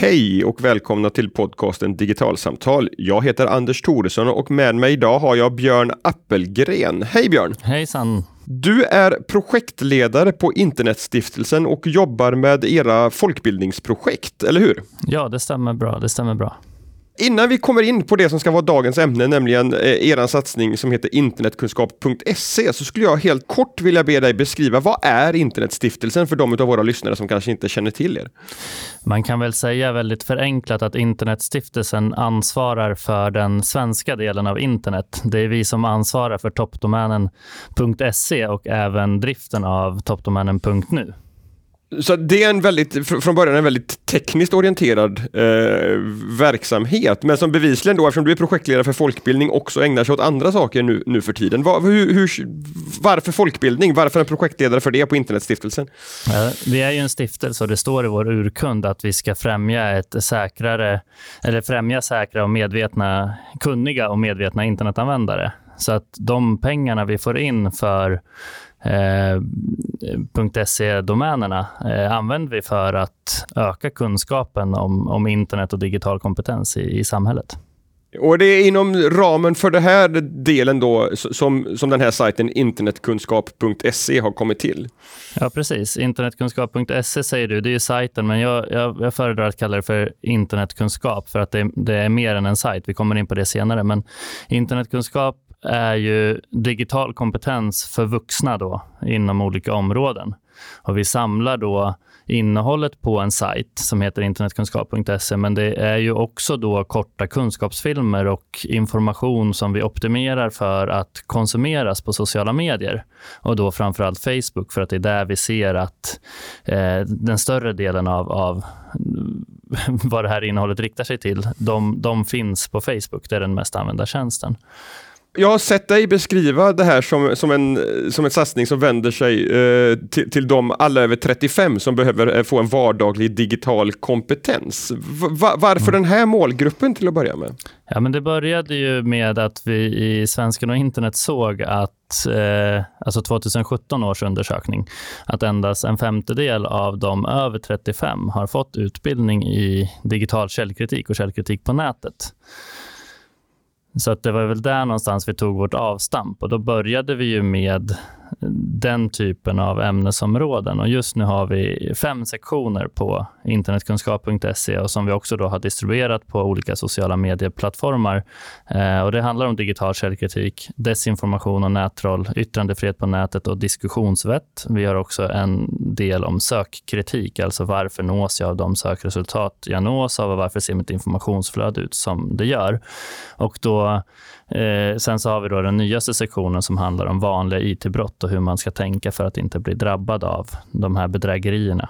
Hej och välkomna till podcasten Digitalsamtal. Jag heter Anders Thoresson och med mig idag har jag Björn Appelgren. Hej Björn! Hejsan! Du är projektledare på Internetstiftelsen och jobbar med era folkbildningsprojekt, eller hur? Ja, det stämmer bra. Det stämmer bra. Innan vi kommer in på det som ska vara dagens ämne, nämligen eh, er satsning som heter internetkunskap.se, så skulle jag helt kort vilja be dig beskriva vad är Internetstiftelsen för de av våra lyssnare som kanske inte känner till er? Man kan väl säga väldigt förenklat att Internetstiftelsen ansvarar för den svenska delen av internet. Det är vi som ansvarar för toppdomänen.se och även driften av toppdomänen.nu. Så det är en väldigt, från början en väldigt tekniskt orienterad eh, verksamhet, men som bevisligen då, eftersom du är projektledare för folkbildning, också ägnar sig åt andra saker nu, nu för tiden. Var, hur, hur, varför folkbildning? Varför en projektledare för det på Internetstiftelsen? Vi är ju en stiftelse och det står i vår urkund att vi ska främja ett säkrare, eller främja säkra och medvetna, kunniga och medvetna internetanvändare. Så att de pengarna vi får in för eh, .se-domänerna eh, använder vi för att öka kunskapen om, om internet och digital kompetens i, i samhället. Och det är inom ramen för den här delen då som, som den här sajten internetkunskap.se har kommit till? Ja, precis. Internetkunskap.se säger du, det är sajten, men jag, jag, jag föredrar att kalla det för internetkunskap för att det, det, är mer än en sajt. Vi kommer in på det senare, men internetkunskap är ju digital kompetens för vuxna då, inom olika områden. Och vi samlar då innehållet på en sajt som heter internetkunskap.se, men det är ju också då korta kunskapsfilmer och information som vi optimerar för att konsumeras på sociala medier. Och då framförallt Facebook, för att det är där vi ser att eh, den större delen av, av vad det här innehållet riktar sig till, de, de finns på Facebook. Det är den mest använda tjänsten jag har sett dig beskriva det här som, som, en, som en satsning som vänder sig eh, till, till de alla över 35 som behöver eh, få en vardaglig digital kompetens. Va, varför mm. den här målgruppen till att börja med? Ja, men det började ju med att vi i Svensken och internet såg att, eh, alltså 2017 års undersökning, att endast en femtedel av de över 35 har fått utbildning i digital källkritik och källkritik på nätet. Så att det var väl där någonstans vi tog vårt avstamp. Och då började vi ju med den typen av ämnesområden. Och just nu har vi fem sektioner på internetkunskap.se och som vi också då har distribuerat på olika sociala medieplattformar. Eh, och det handlar om digital källkritik, desinformation och nättroll, yttrandefrihet på nätet och diskussionsvett. Vi har också en del om sökkritik, alltså varför nås jag av de sökresultat jag nås av och varför ser mitt informationsflöde ut som det gör? Och då Eh, sen så har vi då den nyaste sektionen som handlar om vanliga it-brott och hur man ska tänka för att inte bli drabbad av de här bedrägerierna.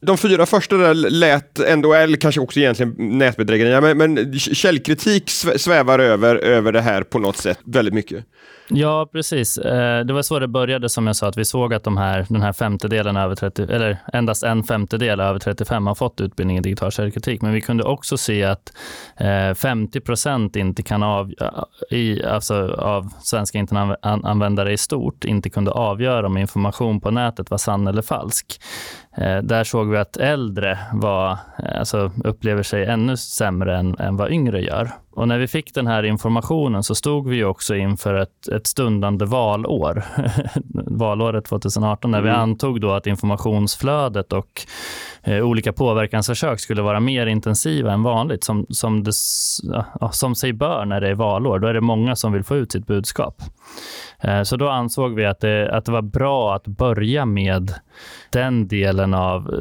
De fyra första där lät ändå, eller kanske också egentligen nätbedrägerier, men, men källkritik svävar över, över det här på något sätt väldigt mycket. Ja, precis. Eh, det var så det började som jag sa, att vi såg att de här, den här femtedelen över 30, eller endast en femtedel över 35 har fått utbildning i digital källkritik. Men vi kunde också se att eh, 50 procent inte kan av, i, alltså av svenska internetanvändare i stort inte kunde avgöra om information på nätet var sann eller falsk. Eh, där såg vi att äldre var, alltså upplever sig ännu sämre än, än vad yngre gör. Och när vi fick den här informationen så stod vi också inför ett, ett stundande valår, valåret 2018, när vi mm. antog då att informationsflödet och eh, olika påverkansförsök skulle vara mer intensiva än vanligt, som, som, det, ja, som sig bör när det är valår. Då är det många som vill få ut sitt budskap. Eh, så då ansåg vi att det, att det var bra att börja med den delen av eh,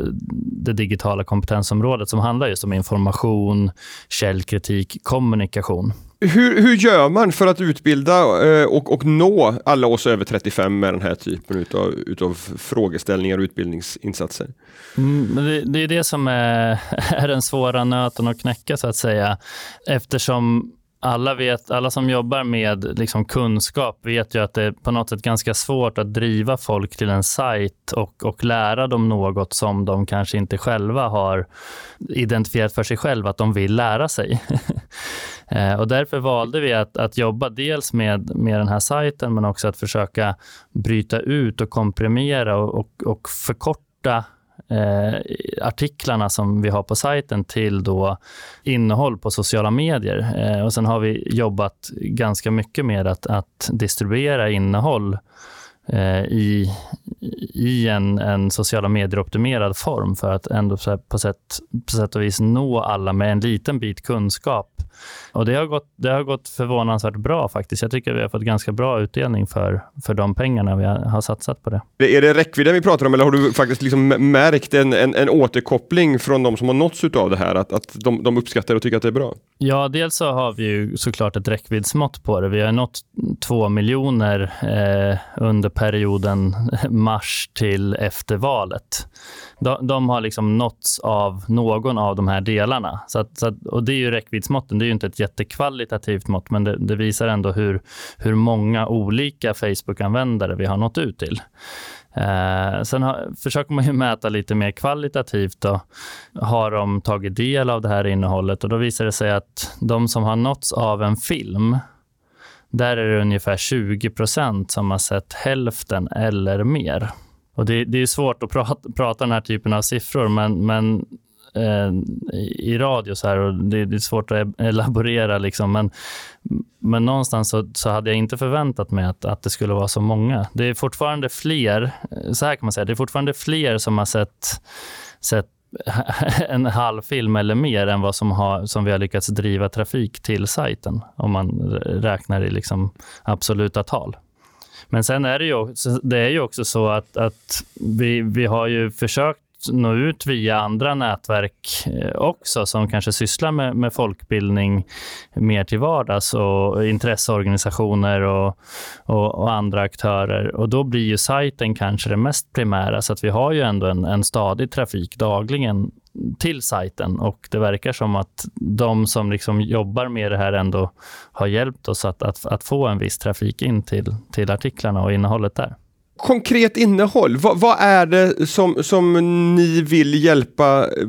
det digitala kompetensområdet som handlar just om information, källkritik, kommunikation. Hur, hur gör man för att utbilda eh, och, och nå alla oss över 35 med den här typen utav, utav frågeställningar och utbildningsinsatser? Mm, det, det, är det som är, är den svåra nöten att knäcka så att säga. Eftersom alla, vet, alla som jobbar med liksom kunskap vet ju att det är på något sätt ganska svårt att driva folk till en sajt och, och lära dem något som de kanske inte själva har identifierat för sig själva att de vill lära sig. Eh, och därför valde vi att, att jobba dels med, med den här sajten men också att försöka bryta ut och komprimera och, och, och förkorta eh, artiklarna som vi har på sajten till då innehåll på sociala medier. Eh, och Sen har vi jobbat ganska mycket med att, att distribuera innehåll eh, Eh, i, i en, en sociala medier-optimerad form för att ändå på sätt, på sätt och vis nå alla med en liten bit kunskap och det har, gått, det har gått förvånansvärt bra faktiskt. Jag tycker vi har fått ganska bra utdelning för, för de pengarna vi har, har satsat på det. Är det räckvidden vi pratar om eller har du faktiskt liksom märkt en, en, en återkoppling från de som har nåtts av det här? Att, att de, de uppskattar och tycker att det är bra? Ja, dels så har vi ju såklart ett räckviddsmått på det. Vi har nått 2 miljoner eh, under perioden mars till efter valet. De, de, har liksom nåtts av någon av de här delarna. Så att, så att, och Det är ju räckviddsmåtten. Det är ju inte ett jättekvalitativt mått, men det, det visar ändå hur, hur många olika Facebook-användare vi har nått ut till. Eh, sen har, försöker man ju mäta lite mer kvalitativt. Då. Har de tagit del av det här innehållet? Och Då visar det sig att de som har nåtts av en film där är det ungefär 20% som har sett hälften eller mer. Och det, det är svårt att prata, prata den här typen av siffror, men, men eh, i radio så här, och det, det, är svårt att e- elaborera. Liksom, men, men någonstans så, så, hade jag inte förväntat mig att, att det skulle vara så många. Det är fortfarande fler, eh, så här kan man säga, det är fortfarande fler som har sett, sett en halv film eller mer än vad som, har, som vi har lyckats driva trafik till sajten, om man räknar i liksom absoluta tal. Men sen är det ju, det är ju också så att, att vi, vi har ju försökt nå ut via andra nätverk eh, också som kanske sysslar med, med folkbildning mer till vardags och intresseorganisationer och, och, och, andra aktörer. Och Då blir ju sajten kanske det mest primära, så att vi har ju ändå en, en stadig trafik dagligen till sajten och det verkar som att de som liksom jobbar med det här ändå har hjälpt oss att, att, att få en viss trafik in till, till artiklarna och innehållet där konkret innehåll. Vad, vad, är det som, som ni vill hjälpa eh,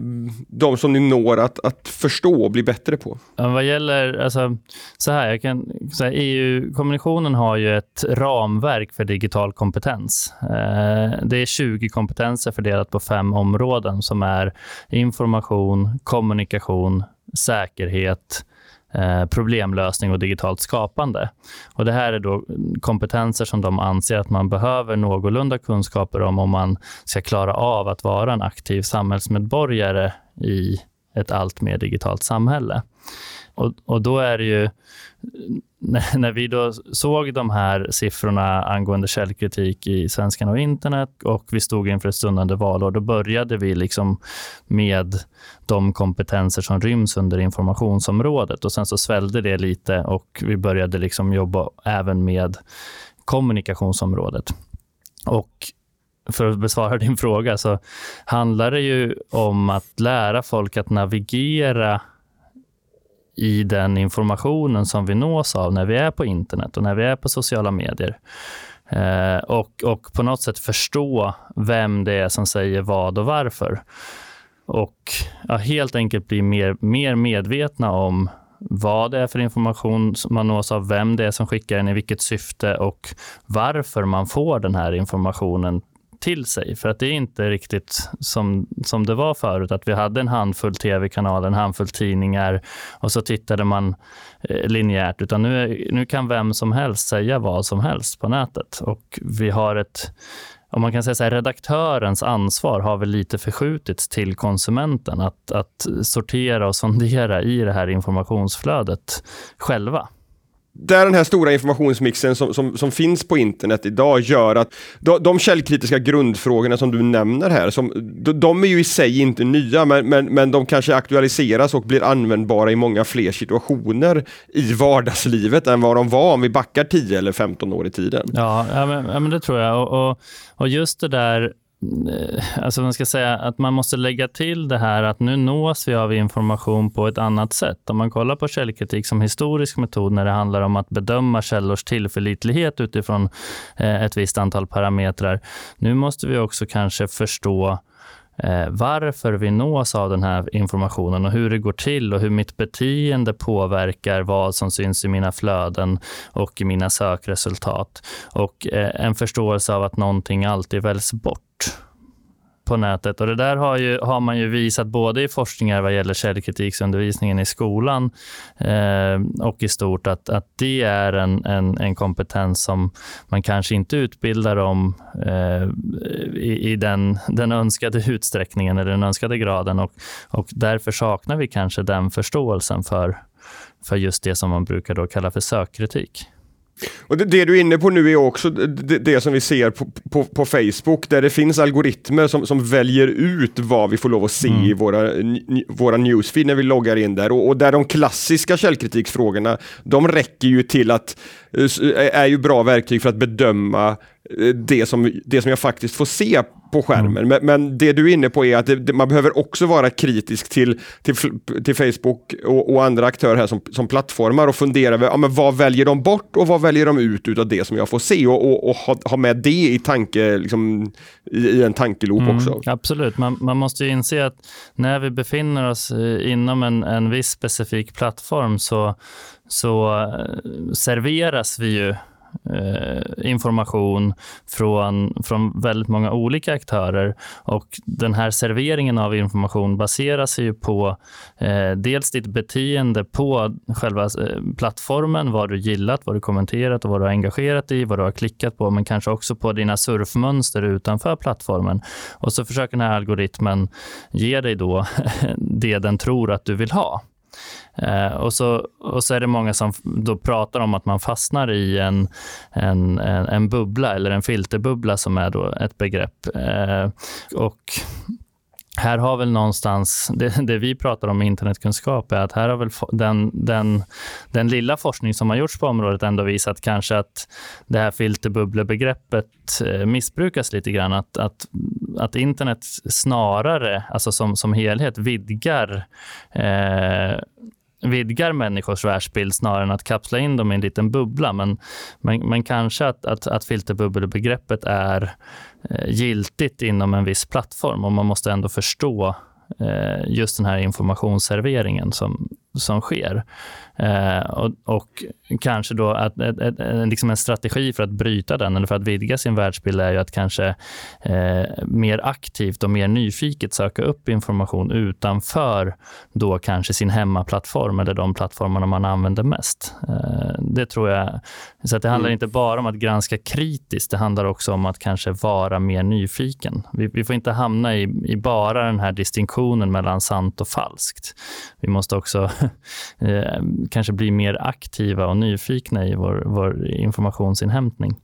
de som ni når att, att förstå och bli bättre på? Ja, vad gäller, alltså, så här, jag kan, EU-kommissionen har ju ett ramverk för digital kompetens. Eh, det är 20 kompetenser fördelat på fem områden som är information, kommunikation, säkerhet, Eh, Eh, problemlösning och digitalt skapande. Och det här är då kompetenser som de anser att man behöver någorlunda kunskaper om om man ska klara av att vara en aktiv samhällsmedborgare i ett allt mer digitalt samhälle. Och, och då är det ju när vi då såg de här siffrorna angående källkritik i Svenskan och internet och vi stod inför ett stundande valår, då började vi liksom med de kompetenser som ryms under informationsområdet. och Sen så svällde det lite och vi började liksom jobba även med kommunikationsområdet. Och för att besvara din fråga så handlar det ju om att lära folk att navigera i den informationen som vi nås av när vi är på internet och när vi är på sociala medier. Eh, och, och på något sätt förstå vem det är som säger vad och varför. Och ja, helt enkelt bli mer, mer medvetna om vad det är för information man nås av, vem det är som skickar den, i vilket syfte och varför man får den här informationen till sig. För att det är inte riktigt som, som det var förut, att vi hade en handfull tv-kanaler, en handfull tidningar och så tittade man eh, linjärt. Utan nu, nu kan vem som helst säga vad som helst på nätet. Och vi har ett om man kan säga så här, redaktörens ansvar har väl lite förskjutits till konsumenten att, att sortera och sondera i det här informationsflödet själva där den här stora informationsmixen som, som, som, finns på internet idag gör att de, de källkritiska grundfrågorna som du nämner här, som, de, de är ju i sig inte nya, men, men, men de kanske aktualiseras och blir användbara i många fler situationer i vardagslivet än vad de var om vi backar 10 eller 15 år i tiden. Ja, ja, men, ja men det tror jag. Och, och, och just det där Eh, alltså man ska säga att man måste lägga till det här att nu nås vi av information på ett annat sätt. Om man kollar på källkritik som historisk metod när det handlar om att bedöma källors tillförlitlighet utifrån eh, ett visst antal parametrar. Nu måste vi också kanske förstå Eh, varför vi nås av den här informationen och hur det går till och hur mitt beteende påverkar vad som syns i mina flöden och i mina sökresultat. Och eh, en förståelse av att någonting alltid väljs bort på nätet. Och Det där har, ju, har man ju visat både i forskningar vad gäller källkritiksundervisningen i skolan eh, och i stort att, att det är en, en, en kompetens som man kanske inte utbildar om eh, i, i den, den önskade utsträckningen eller den önskade graden. Och, och därför saknar vi kanske den förståelsen för, för just det som man brukar då kalla för sökkritik. Och det, det, du är inne på nu är också det, det som vi ser på, på, på, Facebook där det finns algoritmer som, som väljer ut vad vi får lov att se mm. i våra, våra newsfeed när vi loggar in där och, och där de klassiska källkritiksfrågorna de räcker ju till att eh, är ju bra verktyg för att bedöma eh, det som, det som jag faktiskt får se på skärmen. Mm. Men, men, det du är inne på är att det, man behöver också vara kritisk till, till, till Facebook och, och, andra aktörer här som, som plattformar och fundera över ja, men vad väljer de bort och vad väljer de ut utav det som jag får se och, och, och ha, ha, med det i tanke, liksom, i, i en tankeloop mm, också. Absolut, man, man måste ju inse att när vi befinner oss inom en, en viss specifik plattform så, så eh, serveras vi ju eh, information från, från väldigt många olika aktörer. Och Den här serveringen av information baseras ju på eh, dels ditt beteende på själva eh, plattformen, vad du gillat, vad du kommenterat och vad du har engagerat i, vad du har klickat på, men kanske också på dina surfmönster utanför plattformen. Och så försöker den här algoritmen ge dig då det den tror att du vill ha. Eh, och, så, och så är det många som då pratar om att man fastnar i en, en, en, en bubbla eller en filterbubbla som är då ett begrepp. Eh, och här har väl någonstans, det, det, vi pratar om med internetkunskap är att här har väl den, den, den lilla forskning som har gjorts på området ändå visat kanske att det här filterbubblebegreppet eh, missbrukas lite grann. Att, att, att internet snarare, alltså som, som helhet, vidgar eh, vidgar människors världsbild snarare än att kapsla in dem i en liten bubbla. Men, men, men kanske att, att, att filterbubbelbegreppet är eh, giltigt inom en viss plattform och man måste ändå förstå eh, just den här informationsserveringen som, som sker. Eh, och, och, kanske då att ett, ett, ett, liksom en strategi för att bryta den eller för att vidga sin världsbild är ju att kanske eh, mer aktivt och mer nyfiket söka upp information utanför då kanske sin hemmaplattform eller de plattformarna man använder mest. Eh, det tror jag. Så det handlar mm. inte bara om att granska kritiskt, det handlar också om att kanske vara mer nyfiken. Vi, vi får inte hamna i, i bara den här distinktionen mellan sant och falskt. Vi måste också Eh, kanske bli mer aktiva och nyfikna i vår, vår informationsinhämtning.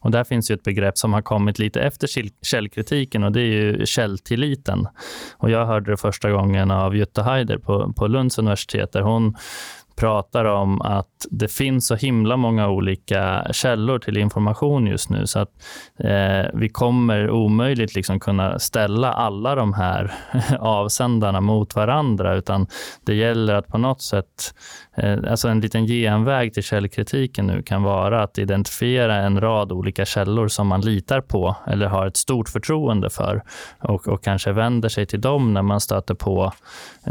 Och där finns ju ett begrepp som har kommit lite efter källkritiken och det är ju källtilliten. Och jag hörde det första gången av Jutta Heider på, på Lunds universitet där hon pratar om att det finns så himla många olika källor till information just nu så att eh, vi kommer omöjligt liksom kunna ställa alla de här avsändarna mot varandra utan det gäller att på något sätt, eh, alltså en liten genväg till källkritiken nu kan vara att identifiera en rad olika källor som man litar på eller har ett stort förtroende för och, och kanske vänder sig till dem när man stöter på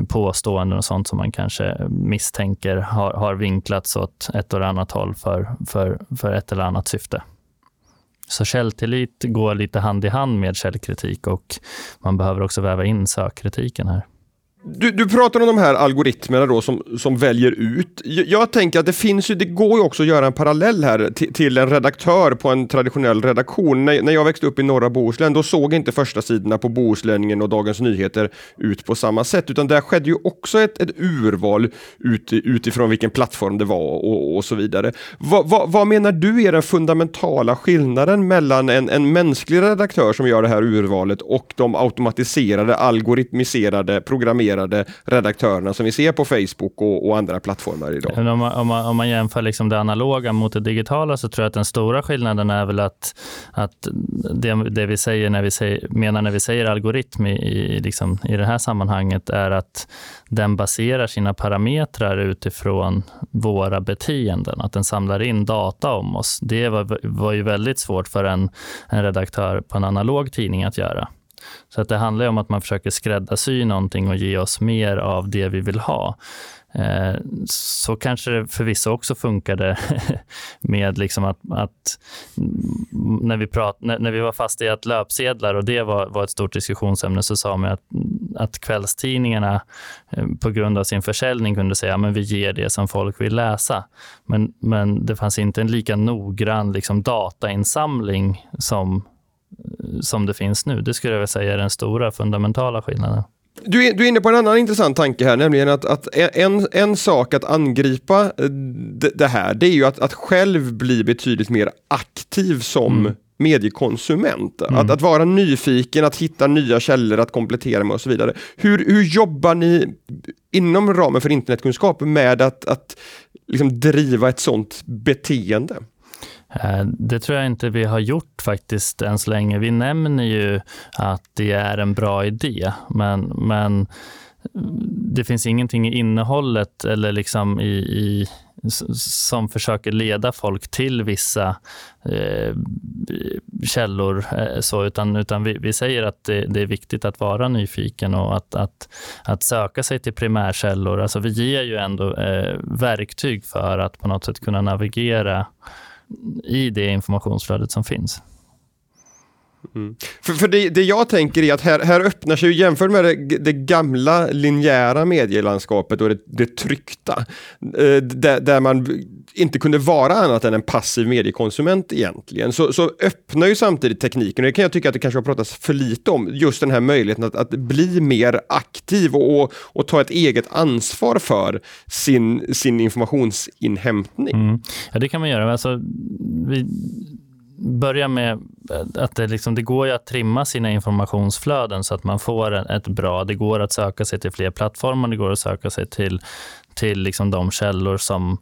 påståenden och sånt som man kanske misstänker har, har vinklats åt ett eller annat håll för, för, för ett eller annat syfte. Så källtillit går lite hand i hand med källkritik och man behöver också väva in sökkritiken här. Du, du pratar om de här algoritmerna då som, som väljer ut. Jag, jag tänker att det finns ju, det går ju också att göra en parallell här till, till en redaktör på en traditionell redaktion. När, när jag växte upp i norra Bohuslän, då såg inte första sidorna på Bohuslänningen och Dagens Nyheter ut på samma sätt, utan där skedde ju också ett, ett urval ut, utifrån vilken plattform det var och, och så vidare. Va, va, vad menar du är den fundamentala skillnaden mellan en, en mänsklig redaktör som gör det här urvalet och de automatiserade, algoritmiserade, programmerade dedikerade redaktörerna som vi ser på Facebook och, och andra plattformar idag. Om man, om man, om man jämför liksom det analoga mot det digitala så tror jag att den stora skillnaden är väl att, att det, det vi säger när vi säger, menar när vi säger algoritm i, i, liksom, i det här sammanhanget är att den baserar sina parametrar utifrån våra beteenden, att den samlar in data om oss. Det var, var ju väldigt svårt för en, en redaktör på en analog tidning att göra. Så att det handlar om att man försöker skräddarsy någonting och ge oss mer av det vi vill ha. Eh, så kanske det förvisso också funkade med liksom att, att när, vi prat, när, när, vi var fast i att löpsedlar och det var, var ett stort diskussionsämne så sa man att, att kvällstidningarna eh, på grund av sin försäljning kunde säga att vi ger det som folk vill läsa. Men, men det fanns inte en lika noggrann liksom, datainsamling som, som det finns nu. Det skulle jag säga är den stora fundamentala skillnaden. Du är, du är inne på en annan intressant tanke här, nämligen att, att en, en sak att angripa eh, det, det här, det är ju att, att själv bli betydligt mer aktiv som mm. mediekonsument. Mm. Att, att vara nyfiken, att hitta nya källor att komplettera med och så vidare. Hur, hur jobbar ni inom ramen för internetkunskap med att, att liksom driva ett sånt beteende? Eh, det tror jag inte vi har gjort faktiskt än så länge. Vi nämner ju att det är en bra idé, men, men eh, det finns ingenting i innehållet eller liksom i, i som försöker leda folk till vissa eh, källor. Eh, så, utan utan vi, vi säger att det, det, är viktigt att vara nyfiken och att, att, att söka sig till primärkällor. Alltså vi ger ju ändå eh, verktyg för att på något sätt kunna navigera i det informationsflödet som finns. Mm. För, för det, det, jag tänker är att här, här öppnar sig, jämfört med det, det gamla linjära medielandskapet och det, det tryckta, eh, där, där, man inte kunde vara annat än en passiv mediekonsument egentligen, så, så öppnar ju samtidigt tekniken, och det kan jag tycka att det kanske har pratats för lite om, just den här möjligheten att, att bli mer aktiv och, och, och, ta ett eget ansvar för sin, sin informationsinhämtning. Mm. Ja, det kan man göra. Alltså, vi börja med eh, att det, liksom, det går att trimma sina informationsflöden så att man får ett bra... Det går att söka sig till fler plattformar, det går att söka sig till, till liksom de källor som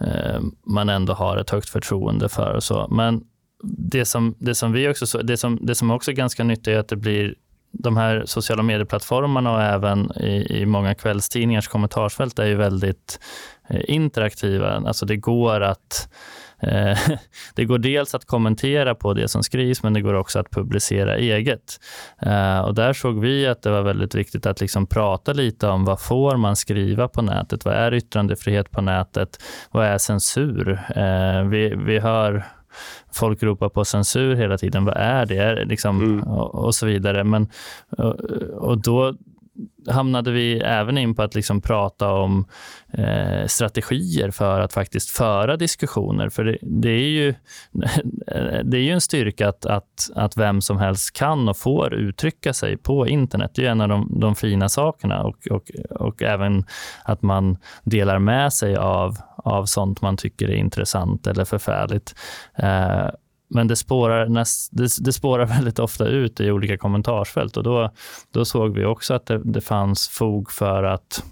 eh, man ändå har ett högt förtroende för. Och så. Men det som, det som vi också det som, det som också är ganska nyttigt är att det blir de här sociala medieplattformarna och även i, i många kvällstidningars kommentarsfält är ju väldigt eh, interaktiva. Alltså det går att Eh, det går dels att kommentera på det som skrivs, men det går också att publicera eget. Eh, och där såg vi att det var väldigt viktigt att liksom prata lite om vad får man skriva på nätet? Vad är yttrandefrihet på nätet? Vad är censur? Eh, vi, vi hör folk ropa på censur hela tiden. Vad är det? Liksom, mm. och, och, så vidare. Men, och, och då hamnade vi även in på att liksom prata om eh, strategier för att faktiskt föra diskussioner. För det, det, är, ju, det är ju en styrka att, att, att vem som helst kan och får uttrycka sig på internet. Det är en av de, de fina sakerna och, och, och även att man delar med sig av, av sånt man tycker är intressant eller förfärligt. Eh, men det spårar, näst, det, det spårar väldigt ofta ut i olika kommentarsfält och då, då såg vi också att det, det fanns fog för att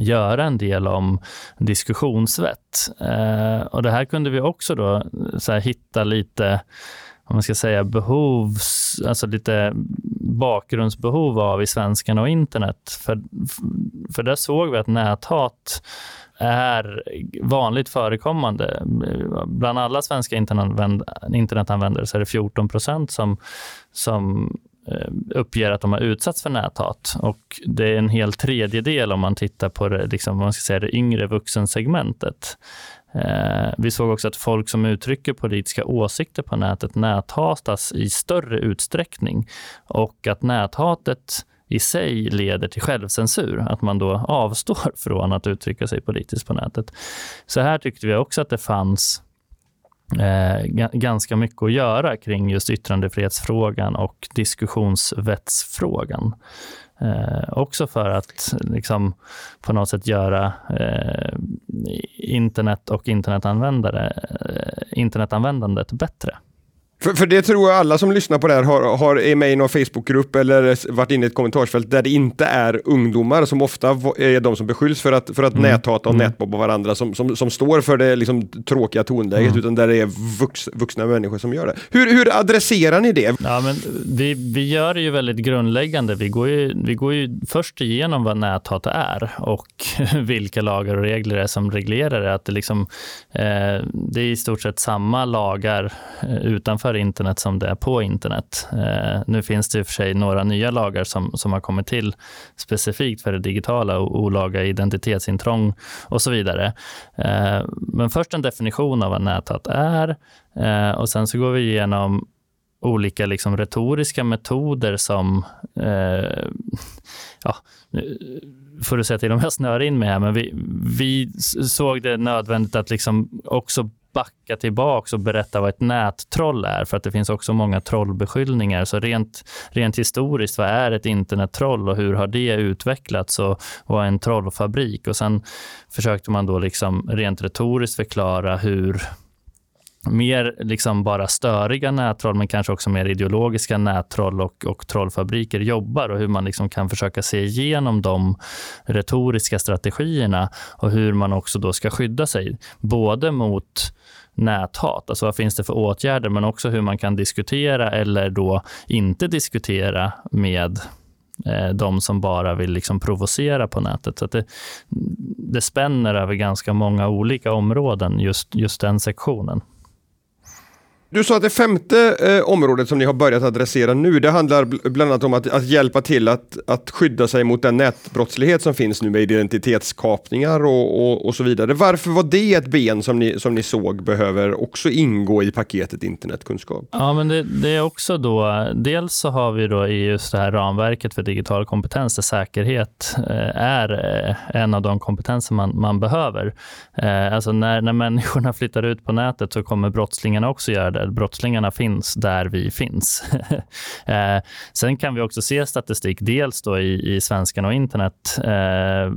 göra en del om diskussionsvett. Eh, och det här kunde vi också då eh, så hitta lite om man ska säga behovs, alltså lite bakgrundsbehov av i svenskarna och internet. För, för där såg vi att näthat är vanligt förekommande. Bland alla svenska internetanvändare så är det 14 procent som, som eh, uppger att de har utsatts för näthat. Och det är en hel tredjedel om man tittar på det, liksom, man ska säga, det yngre vuxensegmentet. Eh, vi såg också att folk som uttrycker politiska åsikter på nätet näthatas i större utsträckning och att näthatet i sig leder till självcensur, att man då avstår från att uttrycka sig politiskt på nätet. Så här tyckte vi också att det fanns eh, ganska mycket att göra kring just yttrandefrihetsfrågan och diskussionsvetsfrågan. Eh, också för att liksom, på något sätt göra eh, internet och internetanvändare, eh, internetanvändandet bättre. För, för det tror jag alla som lyssnar på det här har, har, är med i någon Facebookgrupp eller varit inne i ett kommentarsfält där det inte är ungdomar som ofta är de som beskylls för att, för att mm. näthata och mm. nätmobba varandra som, som, som står för det liksom, tråkiga tonläget mm. utan där det är vux, vuxna människor som gör det. Hur, hur adresserar ni det? Ja, men vi, vi gör det ju väldigt grundläggande. Vi går ju, vi går ju först igenom vad näthat är och vilka lagar och regler det är som reglerar det. Att det, liksom, eh, det är i stort sett samma lagar eh, utanför utanför internet som det är på internet. Eh, nu finns det i och för sig några nya lagar som, som har kommit till specifikt för det digitala, olaga identitetsintrång och så vidare. Eh, men först en definition av vad näthat är eh, och sen så går vi igenom olika liksom retoriska metoder som eh, ja, får du säga till om jag snör in mig här, men vi, vi såg det nödvändigt att liksom också backa tillbaka och berätta vad ett nättroll är, för att det finns också många trollbeskyllningar. Så rent, rent historiskt, vad är ett internettroll och hur har det utvecklats och vad är en trollfabrik? Och sen försökte man då liksom rent retoriskt förklara hur mer liksom bara störiga nättroll, men kanske också mer ideologiska nättroll och, och trollfabriker jobbar och hur man liksom kan försöka se igenom de retoriska strategierna och hur man också då ska skydda sig, både mot näthat, alltså vad finns det för åtgärder, men också hur man kan diskutera eller då inte diskutera med eh, de som bara vill liksom provocera på nätet. Så det, det spänner över ganska många olika områden, just, just den sektionen. Du sa att det femte eh, området som ni har börjat adressera nu, det handlar bland annat om att, att hjälpa till att, att skydda sig mot den nätbrottslighet som finns nu med identitetskapningar och, och, och, så vidare. Varför var det ett ben som ni, som ni såg behöver också ingå i paketet internetkunskap? Ja, men det, det, är också då, dels så har vi då i just det här ramverket för digital kompetens där säkerhet eh, är eh, en av de kompetenser man, man behöver. Eh, alltså när, när människorna flyttar ut på nätet så kommer brottslingarna också göra det Eh, brottslingarna finns där vi finns. eh, sen kan vi också se statistik, dels då i, i svenskan och internet, eh,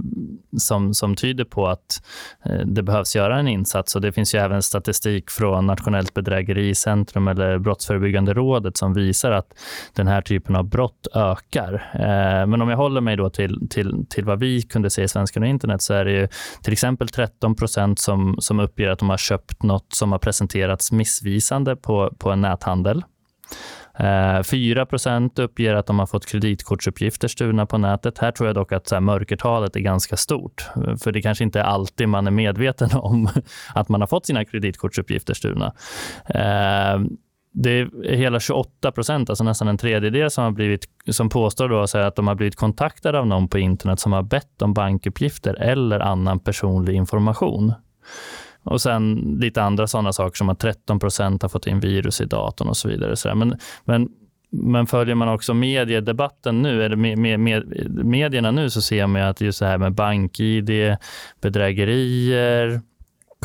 som, som tyder på att eh, det behövs göra en insats. Och det finns ju även statistik från Nationellt bedrägericentrum eller Brottsförebyggande rådet som visar att den här typen av brott ökar. Eh, men om jag håller mig då till, till, till vad vi kunde se i svenskan och internet så är det ju till exempel 13 procent som, som uppger att de har köpt något som har presenterats missvisande på, på en näthandel. Eh, 4 uppger att de har fått kreditkortsuppgifter stulna på nätet. Här tror jag dock att så här, mörkertalet är ganska stort. Eh, för det kanske inte är alltid man är medveten om att man har fått sina kreditkortsuppgifter stulna. Eh, det är hela 28 procent, alltså nästan en tredjedel, som, har blivit, som påstår då att de har blivit kontaktade av någon på internet som har bett om bankuppgifter eller annan personlig information. Och sen lite andra sådana saker som att 13 procent har fått in virus i datorn och så vidare. Så men, men, men följer man också mediedebatten nu, eller med, med, med, medierna nu, så ser man att just det här med bank-id, bedrägerier,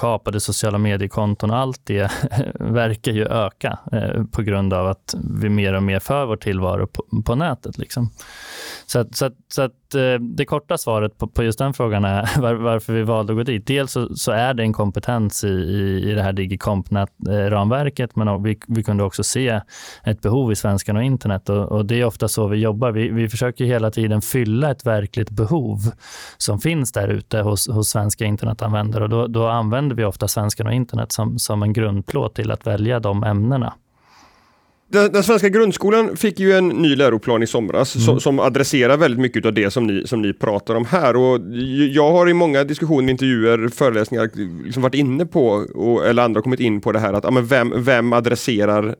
kapade sociala mediekonton allt det verkar ju öka eh, på grund av att vi mer och mer för vår tillvaro på, på nätet. Liksom. Så, att, så, att, så att, Eh, det korta svaret på, på, just den frågan är var, varför vi valde att gå dit. Dels så, så är det en kompetens i, i, i det här Digicomp-ramverket, eh, men vi, vi kunde också se ett behov i svenskan och internet och, och det är ofta så vi jobbar. Vi, vi försöker hela tiden fylla ett verkligt behov som finns där ute hos, hos svenska internetanvändare och då, då använder vi ofta svenskan och internet som, som en grundplåt till att välja de ämnena. Den, den, svenska grundskolan fick ju en ny läroplan i somras mm. som, som, adresserar väldigt mycket av det som ni, som ni pratar om här. Och jag har i många diskussioner, intervjuer, föreläsningar liksom varit inne på, och, eller andra kommit in på det här att ja, men vem, vem adresserar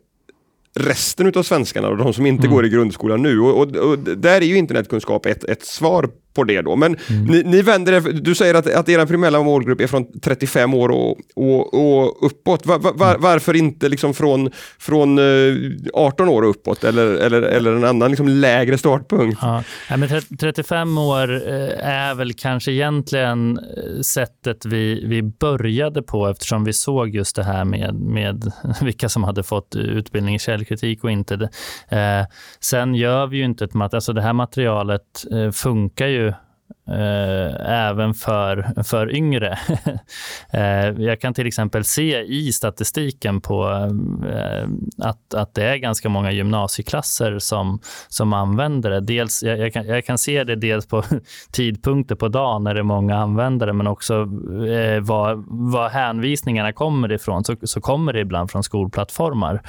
resten av svenskarna och de som inte mm. går i grundskolan nu. Och, och, och, där är ju internetkunskap ett, ett svar på det då. Men mm. ni, ni, vänder er, du säger att, att er primära målgrupp är från 35 år och, och, och uppåt. Var, var, mm. varför inte liksom från, från 18 eh, år och uppåt eller, eller, eller en annan liksom lägre startpunkt? Ja. ja men 35 år eh, är väl kanske egentligen eh, sättet vi, vi började på eftersom vi såg just det här med, med vilka som hade fått utbildning i källkritik och inte. Eh, sen gör vi ju inte ett material, alltså det här materialet funkar ju Eh, även för, för yngre. Eh, jag kan till exempel se i statistiken på eh, att, att det är ganska många gymnasieklasser som, som använder det. Dels, jag, jag, kan, jag kan se det dels på tidpunkter på dagen när det är många användare, men också var, var hänvisningarna kommer ifrån. Så, så kommer det ibland från skolplattformar.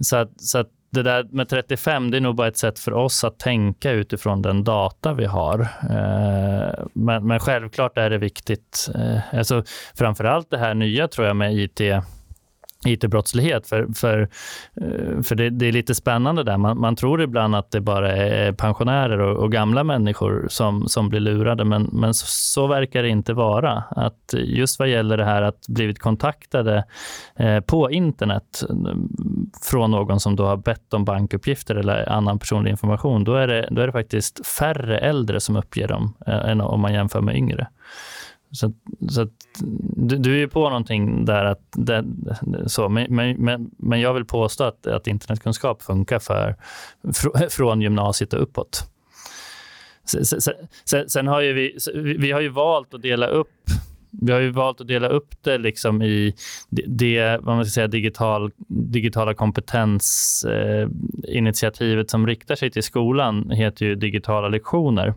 Så att, så att det där med 35, det är nog bara ett sätt för oss att tänka utifrån den data vi har. Eh, men, men självklart är det viktigt. Eh, alltså, framför allt det här nya tror jag med IT it-brottslighet. För, för, eh, för det, det, är lite spännande där. Man, man, tror ibland att det bara är pensionärer och, och, gamla människor som, som blir lurade, men, men så, så, verkar det inte vara. Att just vad gäller det här att blivit kontaktade eh, på internet mm, från någon som då har bett om bankuppgifter eller annan personlig information, då är det, då är det faktiskt färre äldre som uppger dem eh, än om man jämför med yngre. Så, så du, du, är på någonting där. Att det, så, men, men, men jag vill påstå att, att internetkunskap funkar för, fr, från gymnasiet och uppåt. Sen, sen, sen, har ju vi, vi har ju valt att dela upp vi har ju valt att dela upp det liksom i det vad man ska säga, digital, digitala kompetensinitiativet eh, som riktar sig till skolan heter ju digitala lektioner.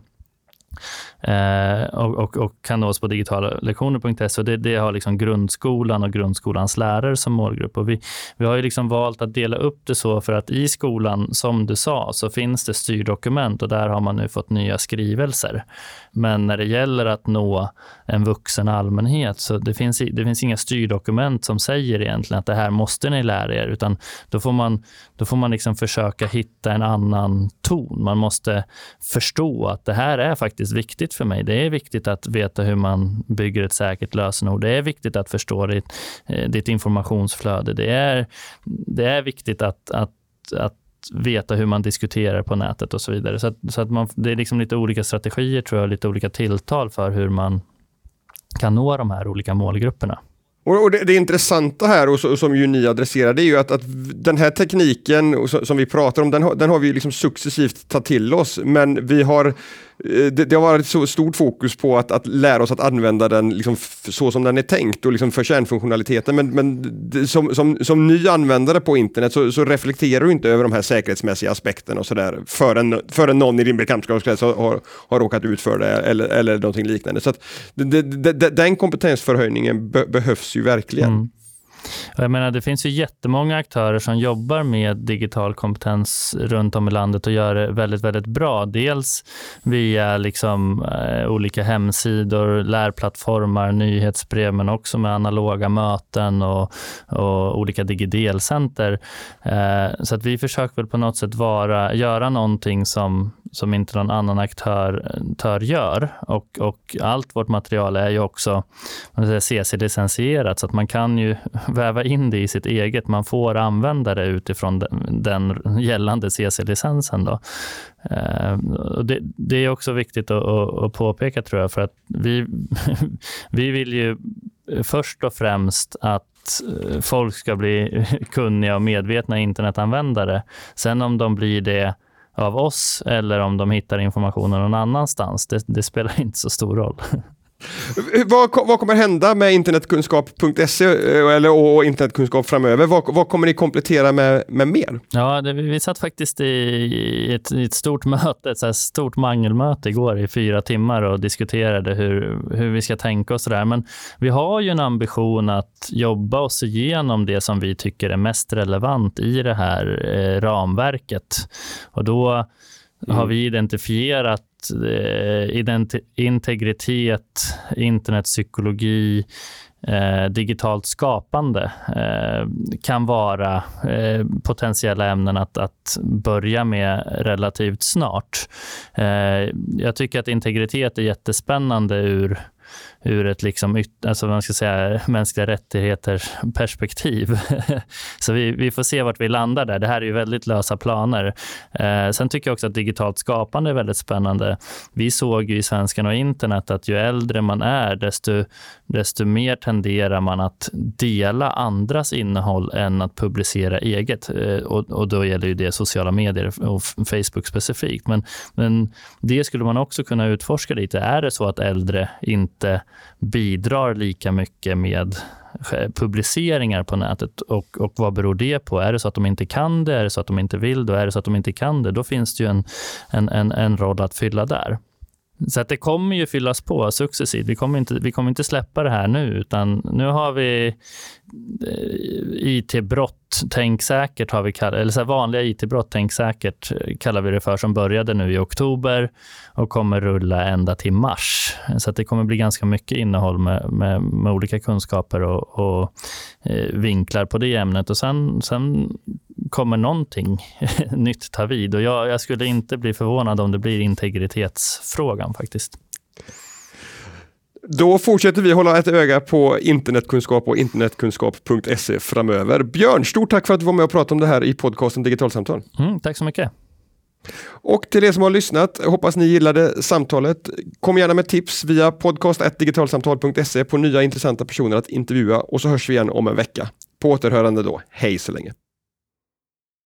Eh, och, och, och, kan nås på digitallektioner.se. Det, det har liksom grundskolan och grundskolans lärare som målgrupp. Och vi, vi har ju liksom valt att dela upp det så för att i skolan, som du sa, så finns det styrdokument och där har man nu fått nya skrivelser. Men när det gäller att nå en vuxen allmänhet så det finns det finns inga styrdokument som säger egentligen att det här måste ni lära er, utan då får man, då får man liksom försöka hitta en annan ton. Man måste förstå att det här är faktiskt viktigt för mig. Det är viktigt att veta hur man bygger ett säkert lösenord. Det är viktigt att förstå ditt, eh, ditt informationsflöde. Det är, det är viktigt att, att, att veta hur man diskuterar på nätet och så vidare. Så, att, så att man, det är liksom lite olika strategier, tror jag, lite olika tilltal för hur man kan nå de här olika målgrupperna. Och, det, det intressanta här, och, och som ju ni adresserar, det är ju att, att den här tekniken som vi pratar om, den har, den har vi liksom successivt tagit till oss, men vi har eh, det, det, har varit så stort fokus på att, att lära oss att använda den liksom så som den är tänkt och liksom för kärnfunktionaliteten. Men, men som, som, som ny användare på internet så, så reflekterar du inte över de här säkerhetsmässiga aspekterna och sådär förrän, förrän någon i din bekantskapskrets har, har råkat ut för det eller, eller någonting liknande. Så att det, det, den kompetensförhöjningen be, behövs ju verkligen. Mm. Jag menar, det finns ju jättemånga aktörer som jobbar med digital kompetens runt om i landet och gör det väldigt, väldigt bra. Dels via liksom, eh, olika hemsidor, lärplattformar, nyhetsbrev, men också med analoga möten och, och olika digidelcenter. Eh, så att vi försöker väl på något sätt vara, göra någonting som, som inte någon annan aktör, eh, aktör gör. Och, och allt vårt material är ju också CC-licensierat, så att man kan ju väva in det i sitt eget. Man får använda det utifrån den, den gällande CC-licensen. Då. Eh, det, det, är också viktigt att, att, att, påpeka, tror jag, för att vi, vi vill ju först och främst att eh, folk ska bli kunniga och medvetna internetanvändare. Sen om de blir det av oss eller om de hittar informationen någon annanstans, det, det spelar inte så stor roll. Vad, vad, kommer hända med internetkunskap.se eh, eller, och internetkunskap framöver? Vad, vad, kommer ni komplettera med, med mer? Ja, det, vi satt faktiskt i ett, i ett stort möte, ett så stort mangelmöte igår i fyra timmar och diskuterade hur, hur vi ska tänka och sådär. Men vi har ju en ambition att jobba oss igenom det som vi tycker är mest relevant i det här eh, ramverket. Och då mm. har vi identifierat eh, integritet, internetpsykologi, eh, digitalt skapande eh, kan vara eh, potentiella ämnen att, att börja med relativt snart. Eh, jag tycker att integritet är jättespännande ur ur ett liksom, alltså man ska säga, mänskliga rättigheter perspektiv. så vi, vi får se vart vi landar där. Det här är ju väldigt lösa planer. Eh, sen tycker jag också att digitalt skapande är väldigt spännande. Vi såg ju i Svenskan och internet att ju äldre man är, desto, desto mer tenderar man att dela andras innehåll än att publicera eget. Eh, och, och då gäller ju det sociala medier och Facebook specifikt. Men, men det skulle man också kunna utforska lite. Är det så att äldre inte bidrar lika mycket med publiceringar på nätet. Och, och vad beror det på? Är det så att de inte kan det? Är det så att de inte vill det? Är det så att de inte kan det? Då finns det ju en, en, en, en roll att fylla där. Så att det kommer ju fyllas på successivt. Vi kommer, inte, vi kommer inte släppa det här nu, utan nu har vi eh, IT-brott, tänk säkert, har vi kallat, eller så vanliga IT-brott, tänk säkert, kallar vi det för, som började nu i oktober och kommer rulla ända till mars. Så att det kommer bli ganska mycket innehåll med, med, med olika kunskaper och, och eh, vinklar på det ämnet. Och sen, sen kommer någonting nytt ta vid. Och jag, jag, skulle inte bli förvånad om det blir integritetsfrågan faktiskt. Då fortsätter vi hålla ett öga på internetkunskap och internetkunskap.se framöver. Björn, stort tack för att du var med och pratade om det här i podcasten Digitalsamtal. Mm, tack så mycket. Och till er som har lyssnat, hoppas ni gillade samtalet. Kom gärna med tips via podcast.digitalsamtal.se på nya intressanta personer att intervjua och så hörs vi igen om en vecka. På återhörande då. Hej så länge.